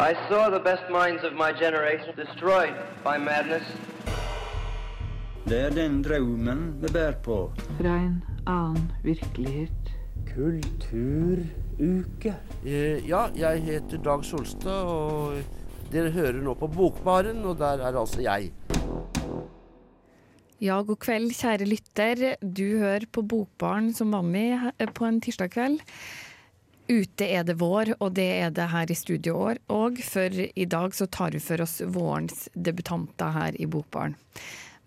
I saw the best minds of my generation destroyed by madness. Det er den drømmen vi bærer på. Fra en annen virkelighet. Kulturuke. Eh, ja, jeg heter Dag Solstad, og dere hører nå på Bokbaren, og der er altså jeg. Ja, god kveld, kjære lytter. Du hører på Bokbaren som vanlig på en tirsdag kveld. Ute er det vår, og det er det her i studio år òg, for i dag så tar vi for oss vårens debutanter her i Bokbaren.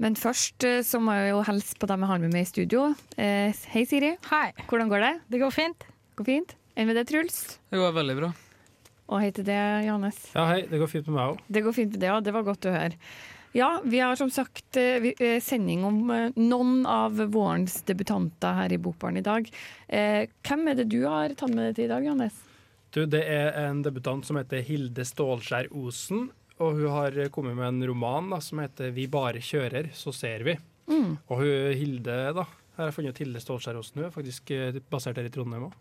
Men først eh, så må jeg jo hilse på dem jeg har med meg i studio. Eh, hei, Siri. Hei. Hvordan går det? Det går fint. Går fint? Enn med det, Truls? Det går veldig bra. Og hei til det, Johannes. Ja, hei. Det går fint med meg òg. Det går fint med deg òg, det var godt å høre. Ja, vi har som sagt eh, eh, sending om eh, noen av vårens debutanter her i Bokbaren i dag. Eh, hvem er det du har tatt med deg til i dag, Johannes? Du, det er en debutant som heter Hilde Stålskjær Osen. Og hun har kommet med en roman da, som heter 'Vi bare kjører, så ser vi'. Mm. Og hun, Hilde, da, her har jeg funnet ut Hilde Stålskjær Osen. Hun er faktisk basert her i Trondheim òg.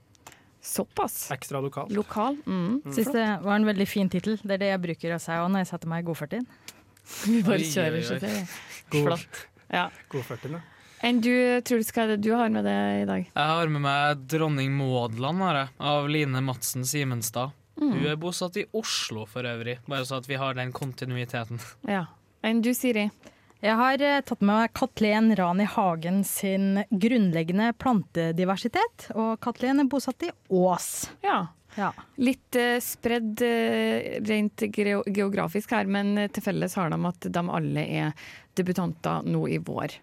Såpass. Ekstra lokalt. Lokal. Mm. Syns det var en veldig fin tittel. Det er det jeg bruker å si òg når jeg setter meg i godfarten. Vi bare Oi, kjører, så det er God, Flott. Ja. god 40, da. Enn du, Truls, hva er det du har med deg i dag? Jeg har med meg 'Dronning Maudland' av Line Madsen Simenstad. Mm. Hun er bosatt i Oslo for øvrig, bare så at vi har den kontinuiteten. Ja. Enn du, Siri? Jeg har eh, tatt med meg Katlen Rani Hagen sin grunnleggende plantediversitet. Og Katlen er bosatt i Ås. Ja. Ja. Litt eh, spredd eh, rent geografisk her, men eh, til felles har de at de alle er debutanter nå i vår.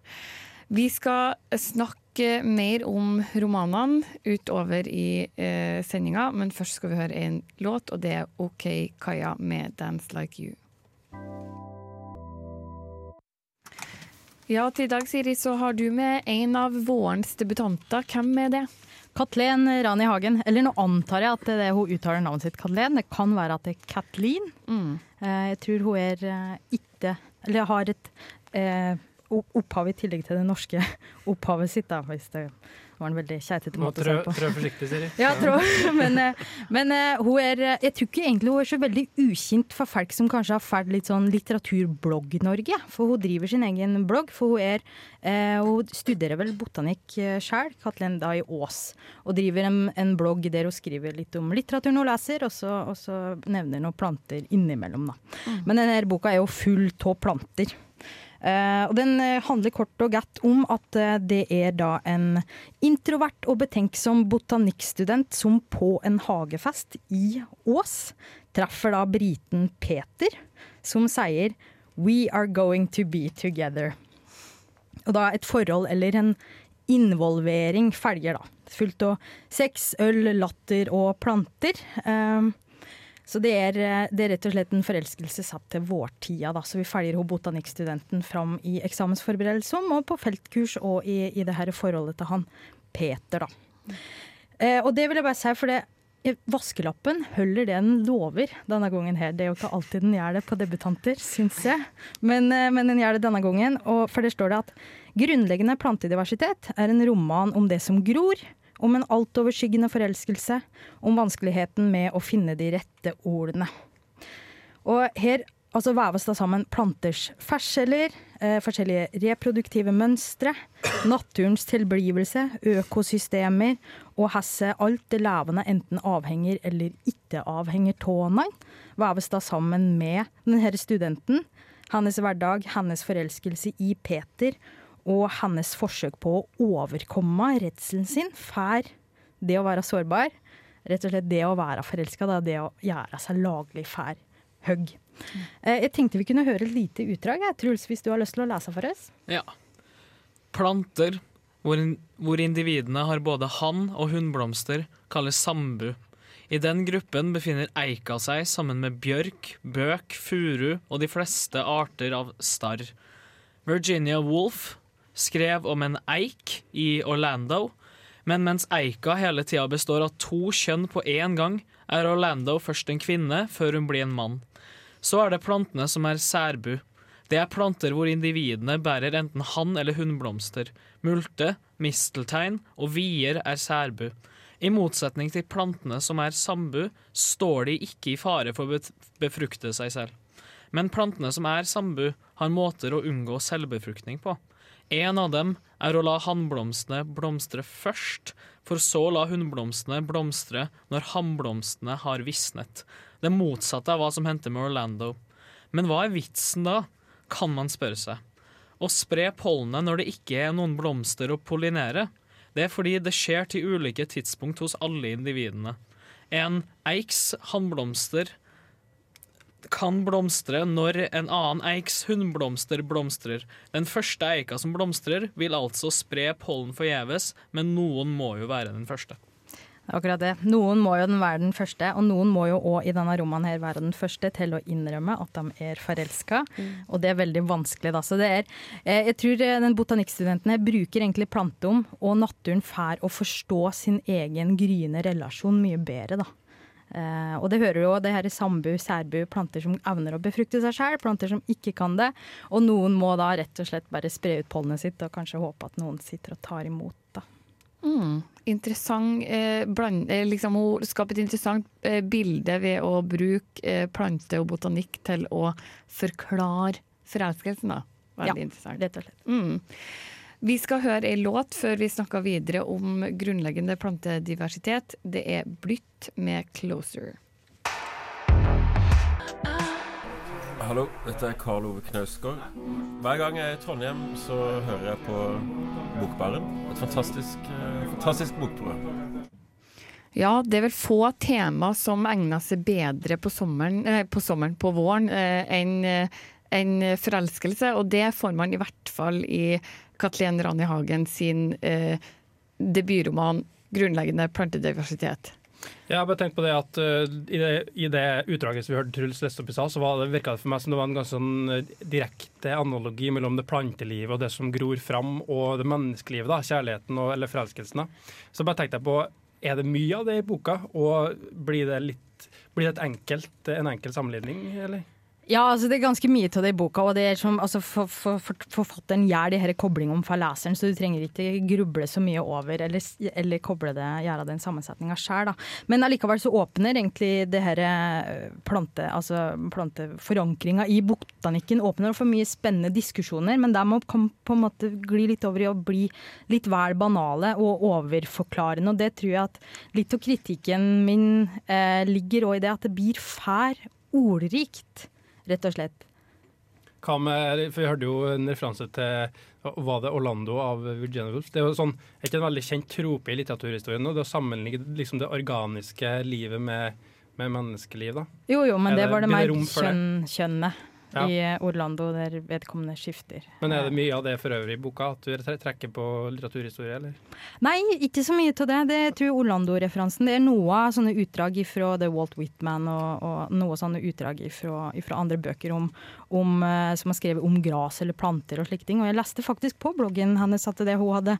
Vi skal snakke mer om romanene utover i eh, sendinga, men først skal vi høre en låt, og det er OK Kaja med 'Dance Like You'. Ja, til i dag, Siri, så har du med en av vårens debutanter. Hvem er det? Katlen Rani Hagen. Eller nå antar jeg at det er det hun uttaler navnet sitt, Katlen. Det kan være at det er Kathleen. Mm. Eh, Jeg tror hun er eh, ikke Eller har et eh, opphav i tillegg til det norske opphavet sitt, da, hvis det var en veldig keitete måte å se si på. Trå forsiktig, Siri. Ja, trå. tror, men, eh, men eh, hun er eh, Jeg tror ikke egentlig hun er så veldig ukjent for folk som kanskje har fælt litt sånn litteraturblogg-Norge. For hun driver sin egen blogg. For hun er eh, Hun studerer vel botanikk sjøl, Katlen da i Ås. Og driver en, en blogg der hun skriver litt om litteraturen hun leser, og så, og så nevner noen planter innimellom, da. Men denne boka er jo full av planter. Eh, og Den eh, handler kort og godt om at eh, det er da en introvert og betenksom botanikkstudent som på en hagefest i Ås treffer da briten Peter, som sier 'We are going to be together'. Og da et forhold eller en involvering følger, da. Fullt av sex, øl, latter og planter. Eh, så det er, eh, det er rett og slett en forelskelse satt til vårtida, da. Så vi følger hun botanikkstudenten fram i eksamensforberedelsen og på feltkurs og i, i det her forholdet til han Peter, da. Eh, og det vil jeg bare si, for det eh, Vaskelappen holder det den lover denne gangen her. Det er jo ikke alltid den gjør det på debutanter, syns jeg. Men, eh, men den gjør det denne gangen. Og for der står det at grunnleggende plantediversitet er en roman om det som gror, om en altoverskyggende forelskelse, om vanskeligheten med å finne de rette ordene. Og her altså veves det sammen planters ferseler, eh, forskjellige reproduktive mønstre, naturens tilblivelse, økosystemer, og hesse alt det levende enten avhenger eller ikke avhenger av veves da sammen med denne studenten, hennes hverdag, hennes forelskelse i Peter, og hennes forsøk på å overkomme redselen sin får det å være sårbar. Rett og slett det å være forelska, det å gjøre seg laglig fær høgg. Eh, Jeg tenkte vi kunne høre et lite utdrag, Truls, hvis du har lyst til å lese for oss? Ja. Planter, hvor, hvor individene har både hann- og hunnblomster, kalles sambu. I den gruppen befinner eika seg sammen med bjørk, bøk, furu og de fleste arter av starr. Virginia Woolf skrev om en eik i Orlando, men mens eika hele tida består av to kjønn på én gang, er Orlando først en kvinne før hun blir en mann. Så er det plantene som er særbu. Det er planter hvor individene bærer enten hann- eller hunnblomster. Multe, misteltein og vier er særbu. I motsetning til plantene som er sambu, står de ikke i fare for å befrukte seg selv. Men plantene som er sambu, har måter å unngå selvbefruktning på. En av dem er å la hannblomstene blomstre først, for så å la hunnblomstene blomstre når hannblomstene har visnet. Det motsatte av hva som hendte med Orlando. Men hva er vitsen da, kan man spørre seg. Å spre pollenet når det ikke er noen blomster å pollinere, det er fordi det skjer til ulike tidspunkt hos alle individene. En eiks hannblomster kan blomstre når en annen eiks hunnblomster blomstrer. Den første eika som blomstrer, vil altså spre pollen forgjeves, men noen må jo være den første. Akkurat det. Noen må jo den være den første, og noen må jo òg i denne romanen her være den første til å innrømme at de er forelska, og det er veldig vanskelig, da. Så det er eh, Jeg tror eh, den botanikkstudenten her bruker egentlig planteom og naturen fær å forstå sin egen gryende relasjon mye bedre, da. Eh, og det hører jo, det her er sambu, særbu, planter som evner å befrukte seg sjøl, planter som ikke kan det. Og noen må da rett og slett bare spre ut pollenet sitt og kanskje håpe at noen sitter og tar imot, da. Mm. Interessant eh, bland, eh, liksom, Hun skaper et interessant eh, bilde ved å bruke eh, plante og botanikk til å forklare forelskelsen. da. Veldig Ja, interessant. Rett og slett. Mm. Vi skal høre ei låt før vi snakker videre om grunnleggende plantediversitet. Det er Blytt med 'Closer'. Hallo, dette er Karl Ove Knausgård. Hver gang jeg er i Trondheim, så hører jeg på Bokbaren. Et fantastisk, eh, fantastisk bokprogram. Ja, det er vel få tema som egner seg bedre på sommeren, eh, på, sommeren, på våren, eh, enn eh, enn forelskelse. Og det får man i hvert fall i Kathleen Rani Hagen sin eh, debutroman 'Grunnleggende plantediversitet'. Jeg har bare tenkt på det at uh, i, det, i det utdraget som vi hørte Truls leste opp i stad, så var det, virka det for meg som det var en ganske sånn uh, direkte analogi mellom det plantelivet og det som gror fram, og det menneskelivet. da, Kjærligheten og, eller forelskelsen. Så bare tenkte jeg på, er det mye av det i boka, og blir det litt blir det et enkelt, en enkel sammenligning, eller? Ja, altså det er ganske mye av det i boka, og det er som, altså for, for, for, forfatteren gjør de her koblingene fra leseren, så du trenger ikke gruble så mye over eller, eller koble det, gjøre den sammensetninga sjøl. Men allikevel så åpner egentlig det her eh, plante, altså planteforankringa i botanikken åpner for mye spennende diskusjoner, men de må kan på en måte gli litt over i å bli litt vel banale og overforklarende, og det tror jeg at litt av kritikken min eh, ligger òg i det at det blir fær ordrikt rett og slett. Med, for Vi hørte jo en referanse til var det Orlando av Virginia Woolf. Det er jo sånn, er ikke en veldig kjent trope i litteraturhistorien nå, det å sammenligne liksom det organiske livet med, med menneskeliv. da. Jo, jo, men Er det var det mer kjønn, kjønnet Ja. i Orlando, der vedkommende skifter. Men er det mye av det for øvrig i boka, at du trekker på litteraturhistorie, eller? Nei, ikke så mye av det. Det jeg tror Orlando-referansen det er noe sånne utdrag fra The Walt Whitman og, og noe sånne utdrag fra andre bøker om, om, eh, som har skrevet om gras eller planter og slike ting. Og jeg leste faktisk på bloggen hennes at det hun hadde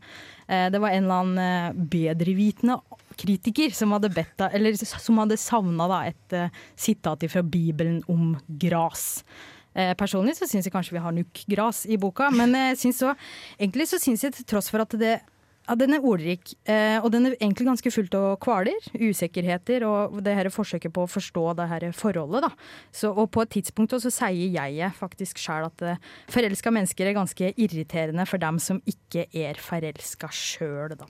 eh, Det var en eller annen eh, bedrevitende kritiker som hadde bedt eller som hadde savna et uh, sitat fra Bibelen om gras. Eh, personlig så syns jeg kanskje vi har nok gras i boka, men jeg synes så, egentlig så syns jeg til tross for at det ja, den er ordrik, eh, og den er egentlig ganske fullt av kvaler, usikkerheter, og det her forsøket på å forstå det her forholdet. da. Så, og på et tidspunkt så sier jeg faktisk sjøl at eh, forelska mennesker er ganske irriterende for dem som ikke er forelska sjøl, da.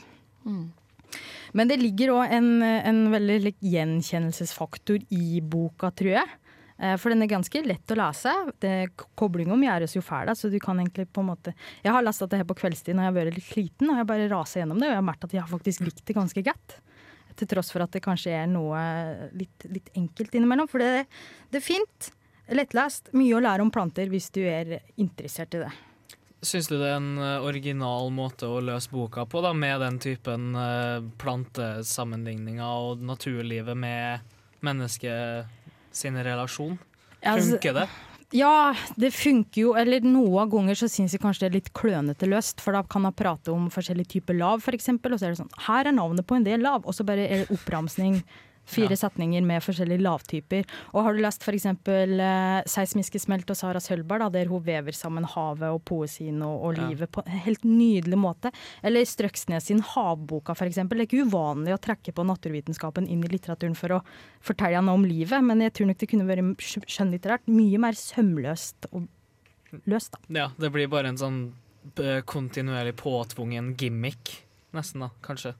Men det ligger òg en, en veldig like, gjenkjennelsesfaktor i boka, tror jeg. Eh, For den er ganske lett å lese. Det- Kobling om gjøres jo ferdig, så du kan egentlig på en måte Jeg har lest dette her på kveldstid når jeg har vært litt sliten, og jeg bare raser gjennom det, og jeg har merket at jeg har faktisk likt det ganske godt. Til tross for at det kanskje er noe litt, litt enkelt innimellom. For det, det er fint, lettlest, mye å lære om planter hvis du er interessert i det. Syns du det er en eh, original måte å løse boka på, da, med den typen eh, plantesammenligninger og naturlivet med mennesket sin relasjon? Altså- Funker det? Ja, det funker jo. Eller noen ganger så syns jeg kanskje det er litt klønete løst. For da kan jeg prate om forskjellige typer lav, f.eks. Og så er det sånn Her er navnet på en del lav. Og så bare er det oppramsning Fire Ja. setninger med forskjellige lavtyper. Og har du lest f.eks. Uh, 'Seismiske smelt' og Sara Sølberg, da, der hun vever sammen havet og poesien og, og Ja. livet på en helt nydelig måte. Eller Strøksnes sin 'Havboka', f.eks. Det er ikke uvanlig å trekke på naturvitenskapen inn i litteraturen for å fortelle noe om livet, men jeg tror nok det kunne vært skjønnlitterært mye mer sømløst og løst, da. Ja, det blir bare en sånn eh, kontinuerlig påtvungen gimmick, nesten, da, kanskje.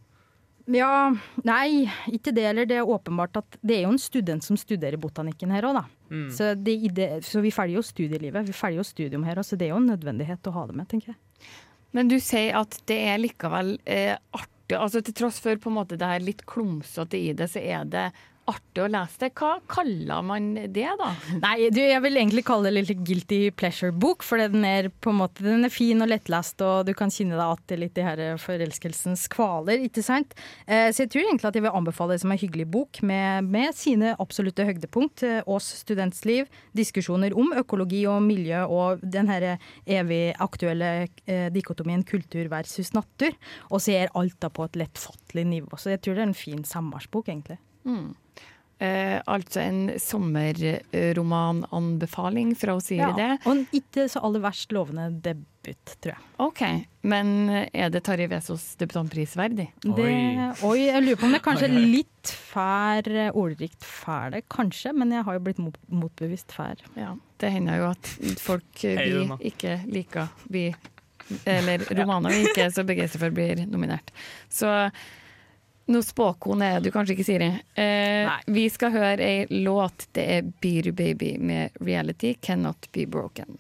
Ja, nei, ikke det heller. Det er åpenbart at det er jo en student som studerer botanikken her òg, da. Mm. Så, det, så vi følger jo studielivet. Vi følger jo studium her òg, så det er jo en nødvendighet å ha det med, tenker jeg. Men du sier at det er likevel eh, artig, altså til tross for på en måte det her litt klumsete i det, så er det artig å lese det. Hva kaller man det, da? Nei, du, jeg vil egentlig kalle det litt guilty pleasure-bok, for den er på en måte den er fin og lettlest, og du kan kjenne deg igjen litt i her forelskelsens kvaler, ikke sant? Eh, så jeg tror egentlig at jeg vil anbefale det som en hyggelig bok, med, med sine absolutte høydepunkt. Ås oss students liv, diskusjoner om økologi og miljø, og den her evig aktuelle eh, dikotomien kultur versus natur. Og så er alt da på et lettfattelig nivå. Så jeg tror det er en fin samværsbok, egentlig. Mm. Eh, altså en sommerromananbefaling fra å si det. Og en ikke så aller verst lovende debut, tror jeg. OK, men er det Tarjei Vesaas debutantpris verdig? Det, oi, jeg lurer på om det er kanskje Oi, oi. litt fær eh, ordrikt fær det, kanskje, men jeg har jo blitt mot, motbevist fær. Ja, det hender jo at folk eh, vi ikke liker, vi, eller romaner vi ikke er så begeistra for, blir nominert. Så noe spåkone er du kanskje ikke, Siri. Eh, vi skal høre ei låt. Det er Beer Baby med 'Reality Cannot Be Broken'.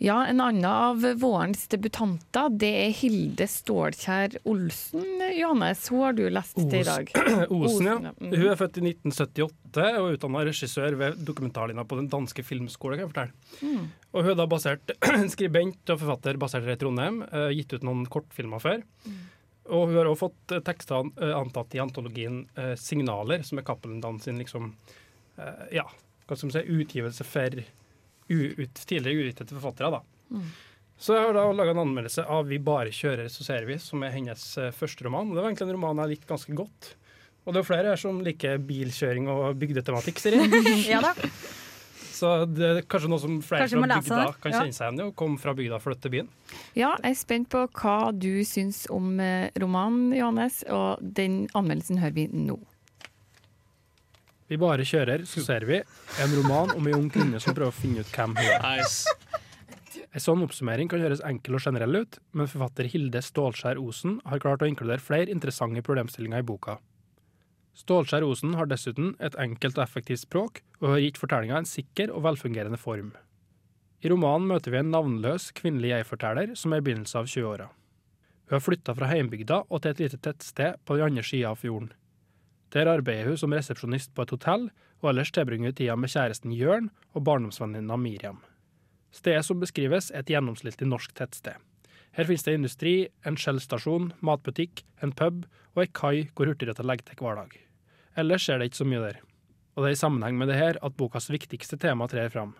Ja, en annen av vårens debutanter, det er Hilde Stålkjær Olsen. Johannes, hun har du lest til i dag. Osen, ja. Mm. Hun er født i 1978 og utdanna regissør ved dokumentarlinja på Den danske filmskole. kan jeg fortelle. Mm. Og hun er da basert, skribent og forfatter basert her i Trondheim. eh, gitt ut noen kortfilmer før. Og hun har også fått eh, tekster eh, antatt i antologien 'Signaler', som er Cappelen Dan sin liksom, ja, hva skal man si, utgivelse for uut, tidligere uutgitte forfattere. da. Mm. Så jeg har da laga en anmeldelse av 'Vi bare kjører, så ser vi', som er hennes eh, første roman. Det var egentlig en roman jeg likte ganske godt. Og det er flere her som liker bilkjøring og bygdetematikk, Siri. Ja da. Så det er kanskje noe som flere Kanskje fra bygda kan kjenne seg igjen i, og komme fra bygda og flytte til byen. Ja, jeg er spent på hva du syns om eh, romanen, Johannes, og den anmeldelsen hører vi nå. Vi bare kjører, så ser vi. En roman om ei ung kvinne som prøver å finne ut hvem hun er. En sånn oppsummering kan høres enkel og generell ut, men forfatter Hilde Stålskjær Osen har klart å inkludere flere interessante problemstillinger i boka. Stålskjær Osen har dessuten et enkelt og effektivt språk, og har gitt fortellinga en sikker og velfungerende form. I romanen møter vi en navnløs kvinnelig jeg-forteller som er i begynnelsen av 20-åra. Hun har flytta fra heimbygda og til et lite tettsted på den andre sida av fjorden. Der arbeider hun som resepsjonist på et hotell, og ellers tilbringer hun tida med kjæresten Jørn og barndomsvenninna Miriam. Stedet som beskrives, er et gjennomsnittlig norsk tettsted. Her finnes det industri, en Shell-stasjon, matbutikk, en pub og ei kai hvor Hurtigruten legger til hver dag. Ellers er det ikke så mye der. Og det er i sammenheng med det her at bokas viktigste tema trer fram.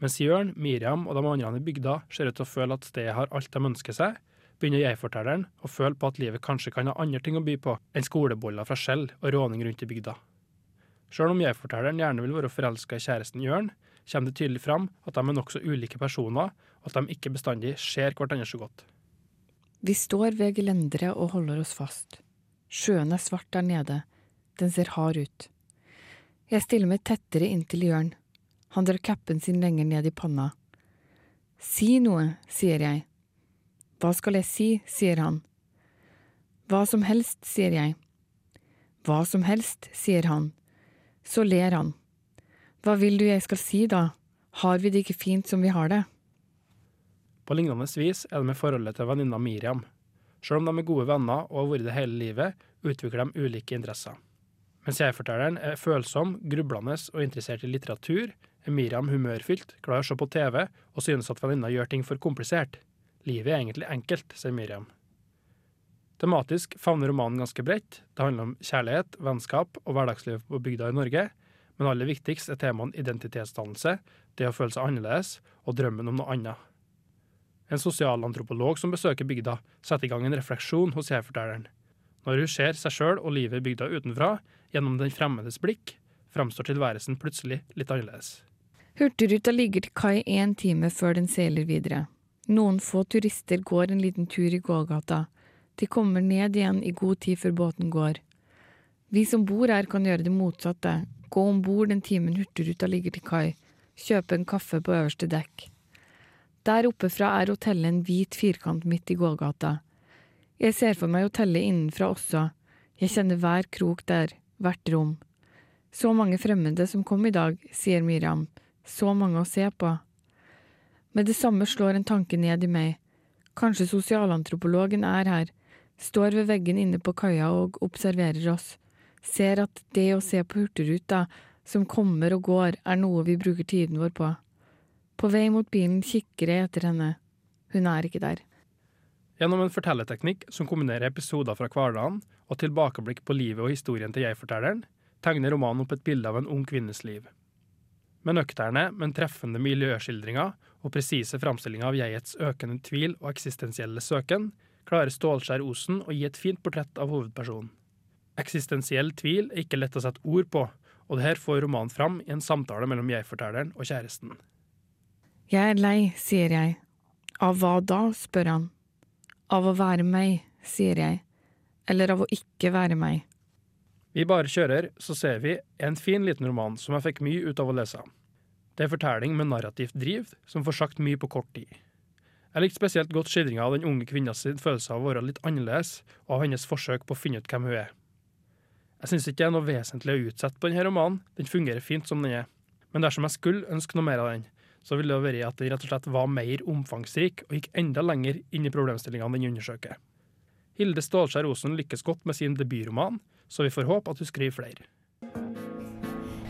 Mens Jørn, Miriam og de andre i bygda ser ut til å føle at stedet har alt de ønsker seg, begynner jeg-fortelleren å føle på at livet kanskje kan ha andre ting å by på enn skoleboller fra Skjell og råning rundt i bygda. Sjøl om jeg-fortelleren gjerne vil være forelska i kjæresten Jørn, kommer det tydelig fram at de er nokså ulike personer, og at de ikke bestandig ser hverandre så godt. Vi står ved gelenderet og holder oss fast. Sjøen er svart der nede, den ser hard ut. Jeg stiller meg tettere inntil Jørn. Han drar kappen sin lenger ned i panna. Si noe, sier jeg. Hva skal jeg si, sier han. Hva som helst, sier jeg. Hva som helst, sier han. Så ler han. Hva vil du jeg skal si, da? Har vi det ikke fint som vi har det? På lignende vis er det med forholdet til venninna Miriam. Selv om de er gode venner og har vært det hele livet, utvikler de ulike interesser. Mens jeg-fortelleren er følsom, grublende og interessert i litteratur, er Miriam humørfylt, glad i å se på TV og synes at venninna gjør ting for komplisert. Livet er egentlig enkelt, sier Miriam. Tematisk favner romanen ganske bredt. Det handler om kjærlighet, vennskap og hverdagsliv på bygda i Norge, men aller viktigst er temaene identitetsdannelse, det å føle seg annerledes og drømmen om noe annet. En sosialantropolog som besøker bygda, setter i gang en refleksjon hos jeg-fortelleren. Når hun ser seg sjøl og livet i bygda utenfra, gjennom den fremmedes blikk, framstår tilværelsen plutselig litt annerledes. Hurtigruta ligger til kai én time før den seiler videre. Noen få turister går en liten tur i gågata. De kommer ned igjen i god tid før båten går. Vi som bor her kan gjøre det motsatte, gå om bord den timen Hurtigruta ligger til kai, kjøpe en kaffe på øverste dekk. Der oppe fra er hotellet en hvit firkant midt i gågata. Jeg ser for meg hotellet innenfra også, jeg kjenner hver krok der, hvert rom. Så mange fremmede som kom i dag, sier Miriam, så mange å se på. Med det samme slår en tanke ned i meg. Kanskje sosialantropologen er her, står ved veggen inne på kaia og observerer oss, ser at det å se på Hurtigruta, som kommer og går, er noe vi bruker tiden vår på. På vei mot bilen kikker jeg etter henne. Hun er ikke der. Gjennom en fortellerteknikk som kombinerer episoder fra hverdagen og tilbakeblikk på livet og historien til jeg-fortelleren, tegner romanen opp et bilde av en ung kvinnes liv. Med nøkterne, men treffende miljøskildringer og presise framstillinga av jegets økende tvil og eksistensielle søken, klarer Stålskjær Osen å gi et fint portrett av hovedpersonen. Eksistensiell tvil er ikke lett å sette ord på, og det her får romanen fram i en samtale mellom jeg-fortelleren og kjæresten. Jeg er lei, sier jeg. Av hva da, spør han. Av å være meg, sier jeg. Eller av å ikke være meg. Vi bare kjører, så ser vi en fin liten roman som jeg fikk mye ut av å lese. Det er fortelling med narrativt driv som får sagt mye på kort tid. Jeg likte spesielt godt skildringa av den unge kvinnas følelse av å være litt annerledes, og av hennes forsøk på å finne ut hvem hun er. Jeg syns ikke det er noe vesentlig å utsette på denne romanen, den fungerer fint som den er. Men dersom jeg skulle ønske noe mer av den, så ville det vært at den rett og slett var mer omfangsrik og gikk enda lenger inn i problemstillingene den undersøker. Hilde Stålskjær Osen lykkes godt med sin debutroman, så vi får håpe at hun skriver flere.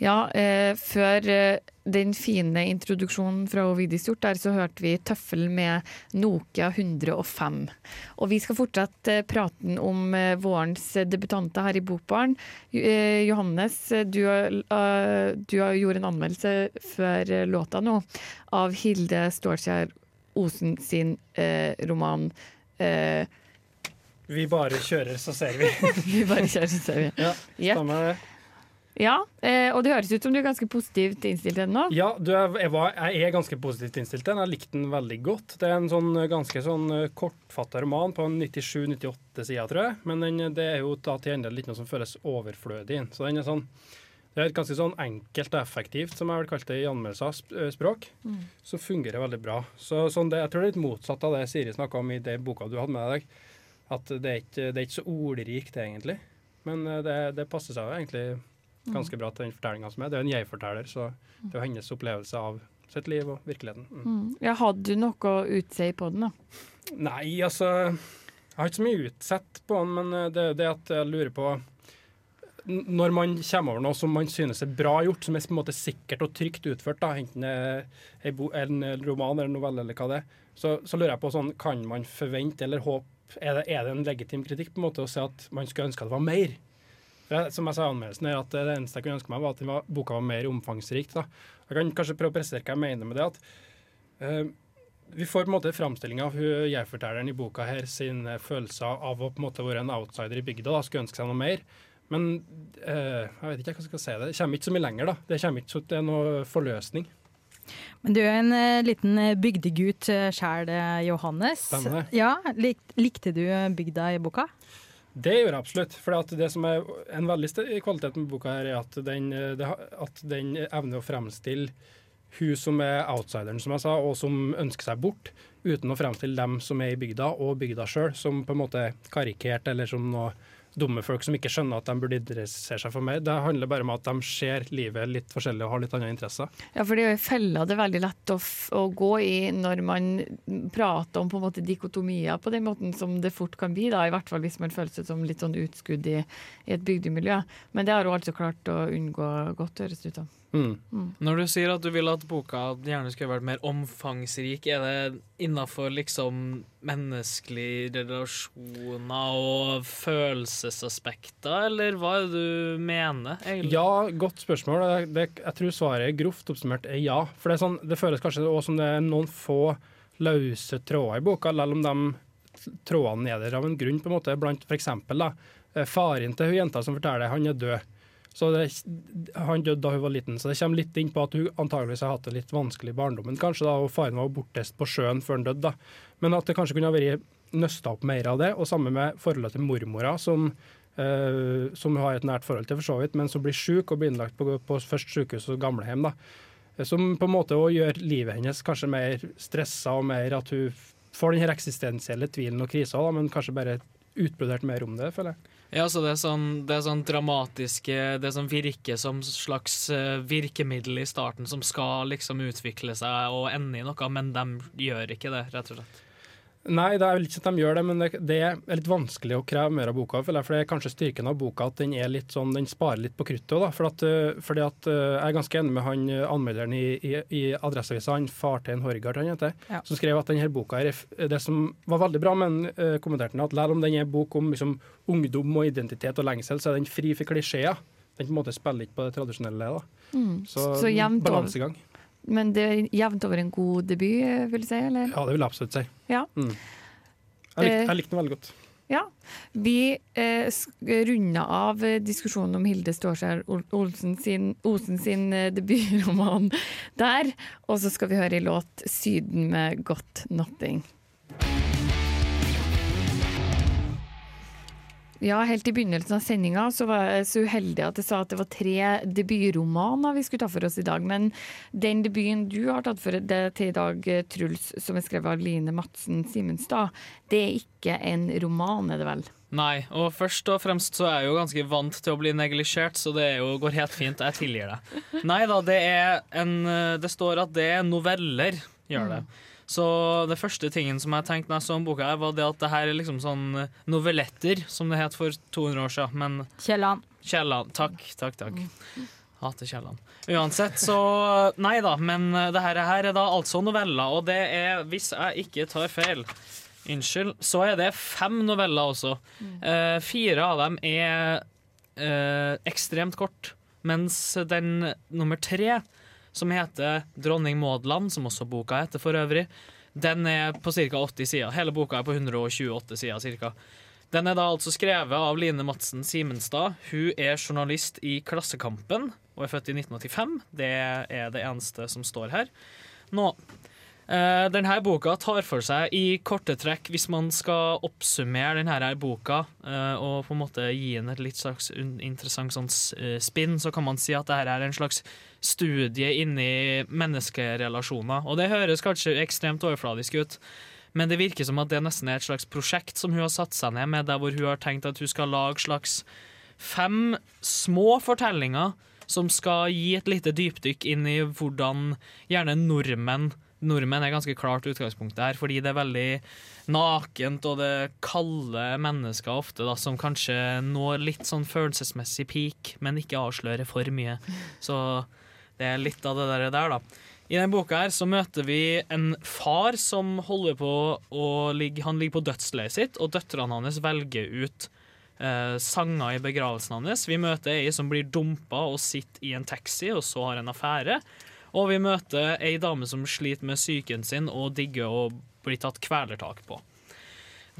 Ja, eh, før eh, den fine introduksjonen fra Ovidis Hjort der, så hørte vi Tøffel med Nokia 105. Og vi skal fortsette eh, praten om eh, vårens debutanter her i Bokbaren. Eh, Johannes, du, du har gjort en anmeldelse før låta nå av Hilde Stålskjær Osen sin roman eh, Vi bare kjører, så ser vi. Vi bare kjører, så ser vi. Ja, stemmer det. Ja, eh, og det høres ut som du er ganske positivt innstilt til den nå. Ja, du, jeg, var, jeg er ganske positivt innstilt til den. Jeg likte den veldig godt. Det er en sånn ganske sånn eh, kortfatta roman på 97-98 sider, tror jeg. Men den, det er jo da til del litt noe som føles overflødig. Så den er sånn det er et ganske sånn enkelt og effektivt, som jeg vil kalle det i anmeldelser, eh, språk, Mm. Så fungerer veldig bra. Så sånn det, Jeg tror det er litt motsatt av det Siri snakka om i den boka du hadde med deg. At det er ikke, det er ikke så ordrikt, egentlig. Men det, det passer seg jo egentlig ganske bra til den fortellinga som er. Det er jo en jeg-forteller, så det er jo hennes opplevelse av sitt liv og virkeligheten. Mm. Mm. Ja, hadde du noe å utsi på den, da? Nei, altså Jeg har ikke så mye utsett på den, men eh, det er det at jeg lurer på Når man kommer over noe som man synes er bra gjort, som er på en måte sikkert og trygt utført, da, enten en roman eller en novelle eller hva det er, så, så lurer jeg på sånn Kan man forvente eller håpe er det, er det en legitim kritikk på en måte å si at man skulle ønske at det var mer? Som jeg sa i anmeldelsen, er at det eneste jeg kunne ønske meg, var at var, boka var mer omfangsrik. Da. Jeg kan kanskje prøve å presisere hva jeg mener med det. at uh, vi får på en måte framstilling av jeg-fortelleren i boka her sine følelser av å på en måte være en outsider i bygda, da, skulle ønske seg noe mer. Men uh, jeg vet ikke hva jeg skal si det. Det kommer ikke så mye lenger, da. Det kommer ikke så til noe forløsning. Men du er en uh, liten bygdegut, bygdegutt sjæl, Johannes. Stemmer det. Ja, lik, Likte du bygda i boka? Det gjør jeg absolutt. For det som er en veldig kvalitet med boka, her er at den, eh, at den evner å fremstille hun som er outsideren, som jeg sa, og som ønsker seg bort, uten å fremstille dem som er i bygda, og bygda sjøl, som på en måte er karikert, eller som noe dumme folk som ikke skjønner at de burde interessere seg for mer. Det handler bare om at de ser livet litt forskjellig og har litt andre interesser. Ja, for det er jo feller det er veldig lett å, å gå i når man prater om på en måte dikotomier på den måten som det fort kan bli, da, i hvert fall hvis man føler seg som litt sånn utskudd i, i et bygdemiljø. Men det har hun altså klart å unngå godt, høres det ut som. Mm. Når du sier at du vil at boka gjerne skulle vært mer omfangsrik, er det innafor liksom menneskelige relasjoner og følelsesaspekter, eller hva er det du mener? egentlig? Ja, godt spørsmål. Det, det, jeg tror svaret grovt oppsummert er ja. For det, er sånn, det føles kanskje også som det er noen få løse tråder i boka, selv om de trådene er der av en grunn, på en måte. Blant da, eh, faren til hun jenta som forteller, han er død. Så det, Han døde da hun var liten, så det kommer litt inn på at hun antageligvis har hatt det litt vanskelig i barndommen, kanskje da, og faren var bortreist på sjøen før han døde. da. Men at det kanskje kunne ha vært nøsta opp mer av det, og sammen med forholdet til mormora, som, øh, som hun har et nært forhold til, for så vidt, men som blir syk og blir innlagt på, på først sykehus og gamlehjem. da. Eh, Som på en måte også gjør livet hennes kanskje mer stressa, og mer at hun får den her eksistensielle tvilen og krisa, men kanskje bare utbrodert mer om det, føler jeg. Ja, så det er sånn, det er sånn dramatiske Det som virker som slags eh, virkemiddel i starten, som skal liksom utvikle seg og ende i noe, men de gjør ikke det, rett og slett. Nei, det er vel ikke at de gjør det, men det, det er litt vanskelig å kreve mer av boka. For det er kanskje styrken av boka at den er litt sånn, den sparer litt på kruttet. da, for at, øh, fordi at øh, Jeg er ganske enig med han øh, anmelderen i, i, i Adresseavisa, han Fartein Horgard, han heter, Ja. som skrev at denne boka er det som var veldig bra, men uh, kommenterte han at selv om den er bok om liksom, ungdom og identitet og lengsel, så er den fri for klisjeer. Den på en måte spiller ikke på det tradisjonelle. da. Mm. Så, Så jevnt over. Men det er jevnt over en god debut, vil du si? eller? Ja, det vil jeg absolutt si. Ja. Mm. Jeg likte, Eh, jeg likte den veldig godt. Ja. Vi eh, runder av diskusjonen om Hilde Ståskjær Olsen sin, Osen sin eh, debutroman der. Og så skal vi høre i låt 'Syden med godt Nothing'. Ja, helt i begynnelsen av sendinga så var jeg så uheldig at jeg sa at det var tre debutromaner vi skulle ta for oss i dag. Men den debuten du har tatt for deg til i dag, eh, Truls, som er skrevet av Line Madsen Simenstad, det er ikke en roman, er det vel? Nei, og først og fremst så er jeg jo ganske vant til å bli neglisjert, så det jo, går helt fint. Jeg tilgir deg. Nei da, det er en eh, Det står at det er noveller, gjør det. Så det første tingen som jeg tenkte når jeg så om boka, her var det at det her er liksom sånn eh, novelletter, som det het for 200 år siden. Men Kielland. Kielland. Takk, takk, takk. Hater Kielland. Uansett, så Nei da, men eh, det her her er da altså noveller, og det er, hvis jeg ikke tar feil Unnskyld. Så er det fem noveller også. Eh, fire av dem er eh, ekstremt kort, mens den nummer tre, som heter 'Dronning Maud-land', som også boka heter for øvrig, den er på ca. 80 sider. Hele boka er på 128 sider ca. Den er da altså skrevet av Line Madsen Simenstad. Hun er journalist i Klassekampen og er født i 1985. Det er det eneste som står her. Nå, denne boka tar for seg i korte trekk, hvis man skal oppsummere denne boka eh, og på en måte gi den et litt slags interessant sånn eh, spinn, så kan man si at dette er en slags studie inni menneskerelasjoner. Og det høres kanskje ekstremt overfladisk ut, men det virker som at det nesten er et slags prosjekt som hun har satt seg ned med, der hvor hun har tenkt at hun skal lage slags fem små fortellinger som skal gi et lite dypdykk inn i hvordan gjerne nordmenn Nordmenn er ganske klart utgangspunktet her, fordi det er veldig nakent og det kalde mennesker ofte da, som kanskje når litt sånn følelsesmessig peak, men ikke avslører for mye. Så det er litt av det der, der da. I denne boka her så møter vi en far som holder på å ligge Han ligger på dødsleiet sitt, og døtrene hans velger ut eh, sanger i begravelsen hans. Vi møter ei som blir dumpa og sitter i en taxi, og så har en affære. Og vi møter ei dame som sliter med psyken sin og digger å bli tatt kvelertak på.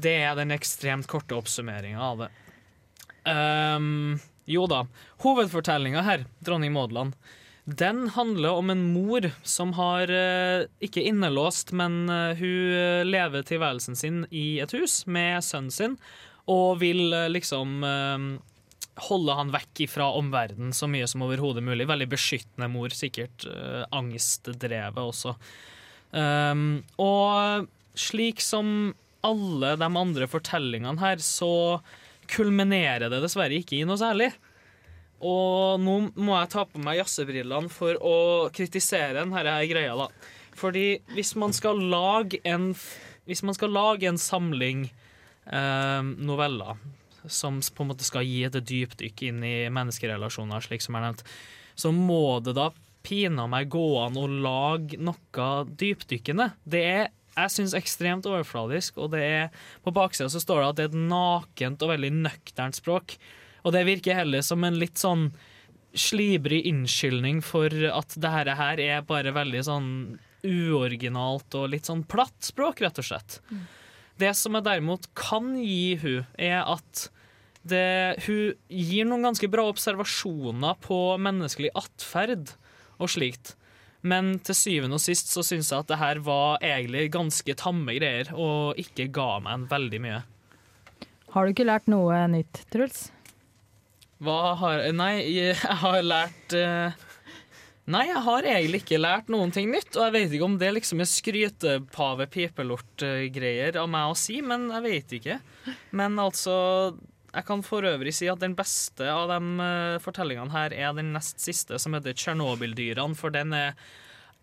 Det er den ekstremt korte oppsummeringa av det. Um, jo da. Hovedfortellinga her, 'Dronning Maud-land', den handler om en mor som har eh, ikke innelåst, men eh, hun eh, lever tilværelsen sin i et hus med sønnen sin, og vil liksom eh, holde han vekk fra omverdenen så mye som overhodet mulig. Veldig beskyttende mor, sikkert uh, angstdrevet også. Um, og slik som alle de andre fortellingene her, så kulminerer det dessverre ikke i noe særlig. Og nå må jeg ta på meg jazzebrillene for å kritisere denne her greia, da. Fordi hvis man skal lage en, hvis man skal lage en samling eh, noveller som på en måte skal gi et dypdykk inn i menneskerelasjoner, slik som jeg nevnt, så må det da pina meg gå an å lage noe dypdykkende. Det er jeg syns ekstremt overfladisk, og det er på baksida så står det at det er et nakent og veldig nøkternt språk. Og det virker heller som en litt sånn slibrig innskyldning for at det her er bare veldig sånn uoriginalt og litt sånn platt språk, rett og slett. Det som jeg derimot kan gi hun, er at det, hun gir noen ganske bra observasjoner på menneskelig atferd og slikt. Men til syvende og sist så syns jeg at det her var egentlig ganske tamme greier, og ikke ga meg en veldig mye. Har du ikke lært noe nytt, Truls? Hva har Nei, jeg har lært eh, Nei, jeg har egentlig ikke lært noen ting nytt. Og jeg vet ikke om det liksom er skrytepave-pipelort-greier av meg å si, men jeg vet ikke. Men altså Jeg kan for øvrig si at den beste av de eh, fortellingene her er den nest siste, som heter Tsjernobyl-dyrene, for den er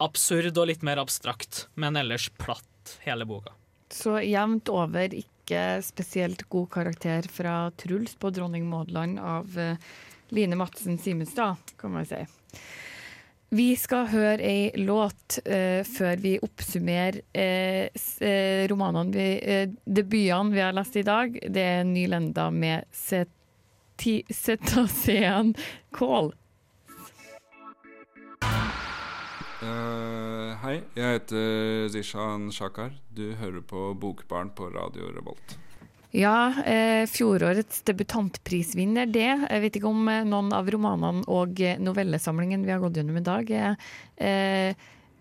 absurd og litt mer abstrakt, men ellers platt, hele boka. Så jevnt over ikke spesielt god karakter fra Truls på Dronning Maud-land av eh, Line Madsen Simenstad, kan man si. Vi skal høre ei låt uh, før vi oppsummerer uh, romanene vi, eh, debutene vi har lest i dag. Det er Nylenda med Ceti- Cetacean. Eh, hei, jeg heter Zishan Shakar. Du hører på Bokbarn på Radio Revolt. Ja, eh, fjorårets debutantprisvinner, det. Jeg vet ikke om eh, noen av romanene og eh, novellesamlingen vi har gått gjennom i dag, er, eh,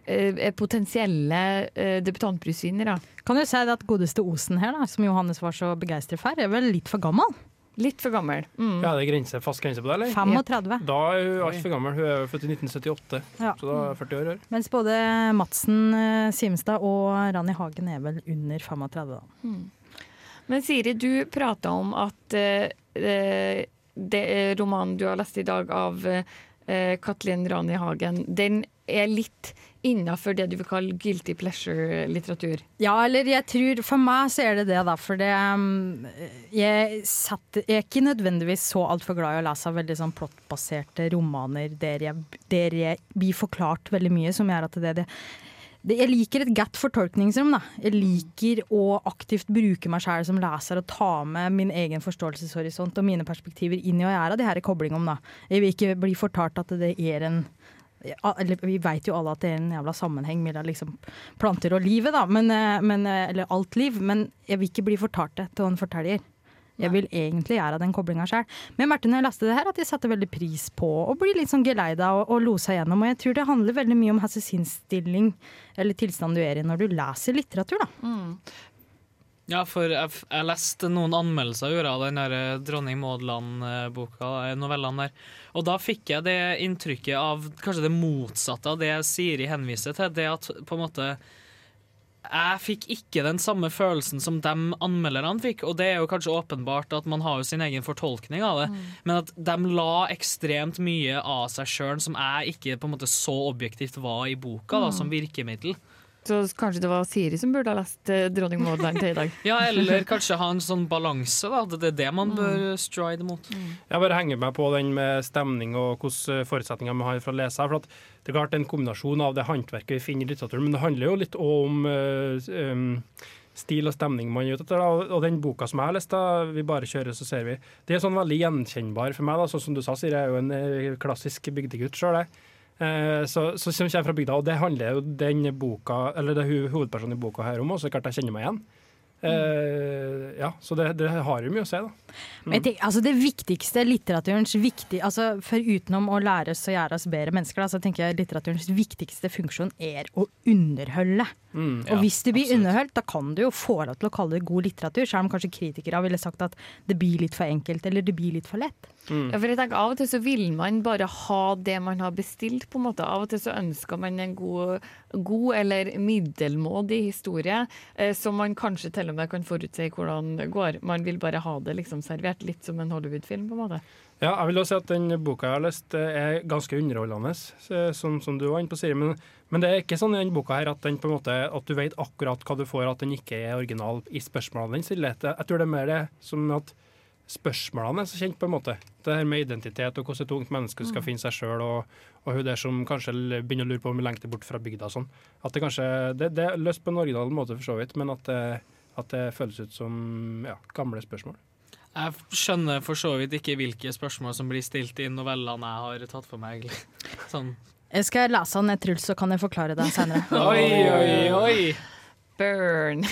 eh, er potensielle eh, debutantprisvinnere. Kan du si det at godeste Osen her, da, som Johannes var så begeistret for, er vel litt for gammel? Litt for gammel. Mm. Ja, det er grense, fast grense på det, eller? 35. Da er hun altfor gammel. Hun er født i 1978, Ja. så da er hun 40 år. her. Mens både Madsen Simstad og Ranni Hagen er vel under 35, da. Mm. Men Siri, du prata om at eh, eh, det er romanen du har lest i dag av eh, Kathleen Rani Hagen, den er litt innafor det du vil kalle guilty pleasure-litteratur. Ja, eller jeg tror For meg så er det det, da. For det um, jeg, satt, jeg er ikke nødvendigvis så altfor glad i å lese veldig sånn plottbaserte romaner der jeg, der jeg blir forklart veldig mye, som gjør at det, det Jeg liker et godt fortolkningsrom. da. Jeg liker å aktivt bruke meg sjøl som leser og ta med min egen forståelseshorisont og mine perspektiver inn i er av det her koblingene. da. Jeg vil ikke bli fortalt at det er en eller, Vi vet jo alle at det er en jævla sammenheng mellom liksom, planter og livet, da. Men, eh, men, eh, eller alt liv. Men jeg vil ikke bli fortalt det til en forteller. Jeg vil egentlig gjøre den koblinga sjøl. Men Martin, når jeg leste det her, at jeg satte veldig pris på å bli litt sånn geleida og, og losa gjennom. Og jeg tror det handler veldig mye om hans sinnsstilling eller tilstand du er i når du leser litteratur, da. Ja, for jeg, jeg leste noen anmeldelser jeg gjorde av den der eh, Dronning Maud-land-boka, eh, novellene der. Og da fikk jeg det inntrykket av kanskje det motsatte av det Siri henviser til. Det at på en måte jeg fikk ikke den samme følelsen som de anmelderne fikk, og det er jo kanskje åpenbart at man har jo sin egen fortolkning av det, men at de la ekstremt mye av seg sjøl som jeg ikke på en måte så objektivt var i boka, da, Mm. som virkemiddel. Så kanskje det var Siri som burde ha lest eh, 'Dronning Maud-land' til i dag. Ja, eller kanskje ha en sånn balanse, da. Det er det man bør stride mot. Jeg bare henger meg på den med stemning og hvilke forutsetninger vi har for å lese. her, for at Det er klart en kombinasjon av det håndverket vi finner i litteraturen, men det handler jo litt om eh, um, stil og stemning man er ute etter. Og- den boka som jeg har lest, da, vi bare kjører, så ser vi, det er sånn veldig gjenkjennbar for meg. da, sånn som du sa, Siri, jeg er jo en eh, klassisk bygdegutt sjøl, jeg. Eh, så, så som kommer fra bygda, og det handler jo den boka, eller det er hovedpersonen i boka her om, og så klart jeg kjenner meg igjen. Uh, ja, så det, det har jo mye å si, da. Men jeg tenker, altså det viktigste litteraturens viktig, altså for utenom å lære oss å gjøre oss bedre mennesker, da, så tenker jeg litteraturens viktigste funksjon er å underholde. Mm, og hvis du blir underholdt, da kan du jo få lov til å kalle det god litteratur, selv om kanskje kritikere ville sagt at det blir litt for enkelt, eller det blir litt for lett. Ja, for jeg tenker Av og til så vil man bare ha det man har bestilt. på en måte. Av og til så ønsker man en god, god eller middelmådig historie, eh, som man kanskje til og med kan forutse hvordan det går. Man vil bare ha det liksom servert, litt som en Hollywood-film. på en måte. Ja, jeg vil også si at den boka jeg har lest eh, er ganske underholdende, som, som du var inne på, Siri. Men, men det er ikke sånn i den boka her at, den på en måte, at du vet akkurat hva du får, at den ikke er original i spørsmålene den stiller. Jeg tror det er mer det som at spørsmålene er så kjent, på en måte. Det her med identitet og hvordan et ungt menneske skal Mm. finne seg sjøl, og, og hun der som kanskje begynner å lure på om hun lengter bort fra bygda og sånn. At det kanskje Det, det er løst på en original måte, for så vidt, men at det, at det føles ut som ja, gamle spørsmål. Jeg skjønner for så vidt ikke hvilke spørsmål som blir stilt i novellene jeg har tatt for meg. egentlig. Sånn. Jeg skal lese den, Truls, så kan jeg forklare det senere. Oi, oi, oi! Burn.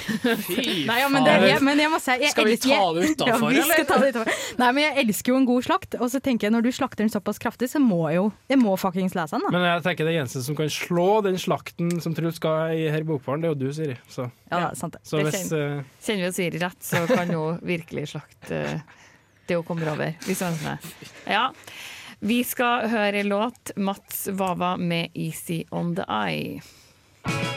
Fy Nei, ja, men, det jeg, men jeg må si jeg Skal vi ta det utenfor, ja, vi skal eller? ta det utenfor. Nei, men jeg elsker jo en god slakt, og så tenker jeg når du slakter den såpass kraftig, så må jeg jo Jeg må fuckings lese den, da. Men jeg tenker det er Jensen som kan slå den slakten som Truls skal i her i Bokbaren, det er jo du, Siri. Så, Ja, sant det. så hvis kjenner- eh, Kjenner vi oss Siri rett, så kan hun virkelig slakte det hun kommer over. Hvis hun ønsker det. Ja. Vi skal høre låt Mats Wawa med 'Easy On The Eye'.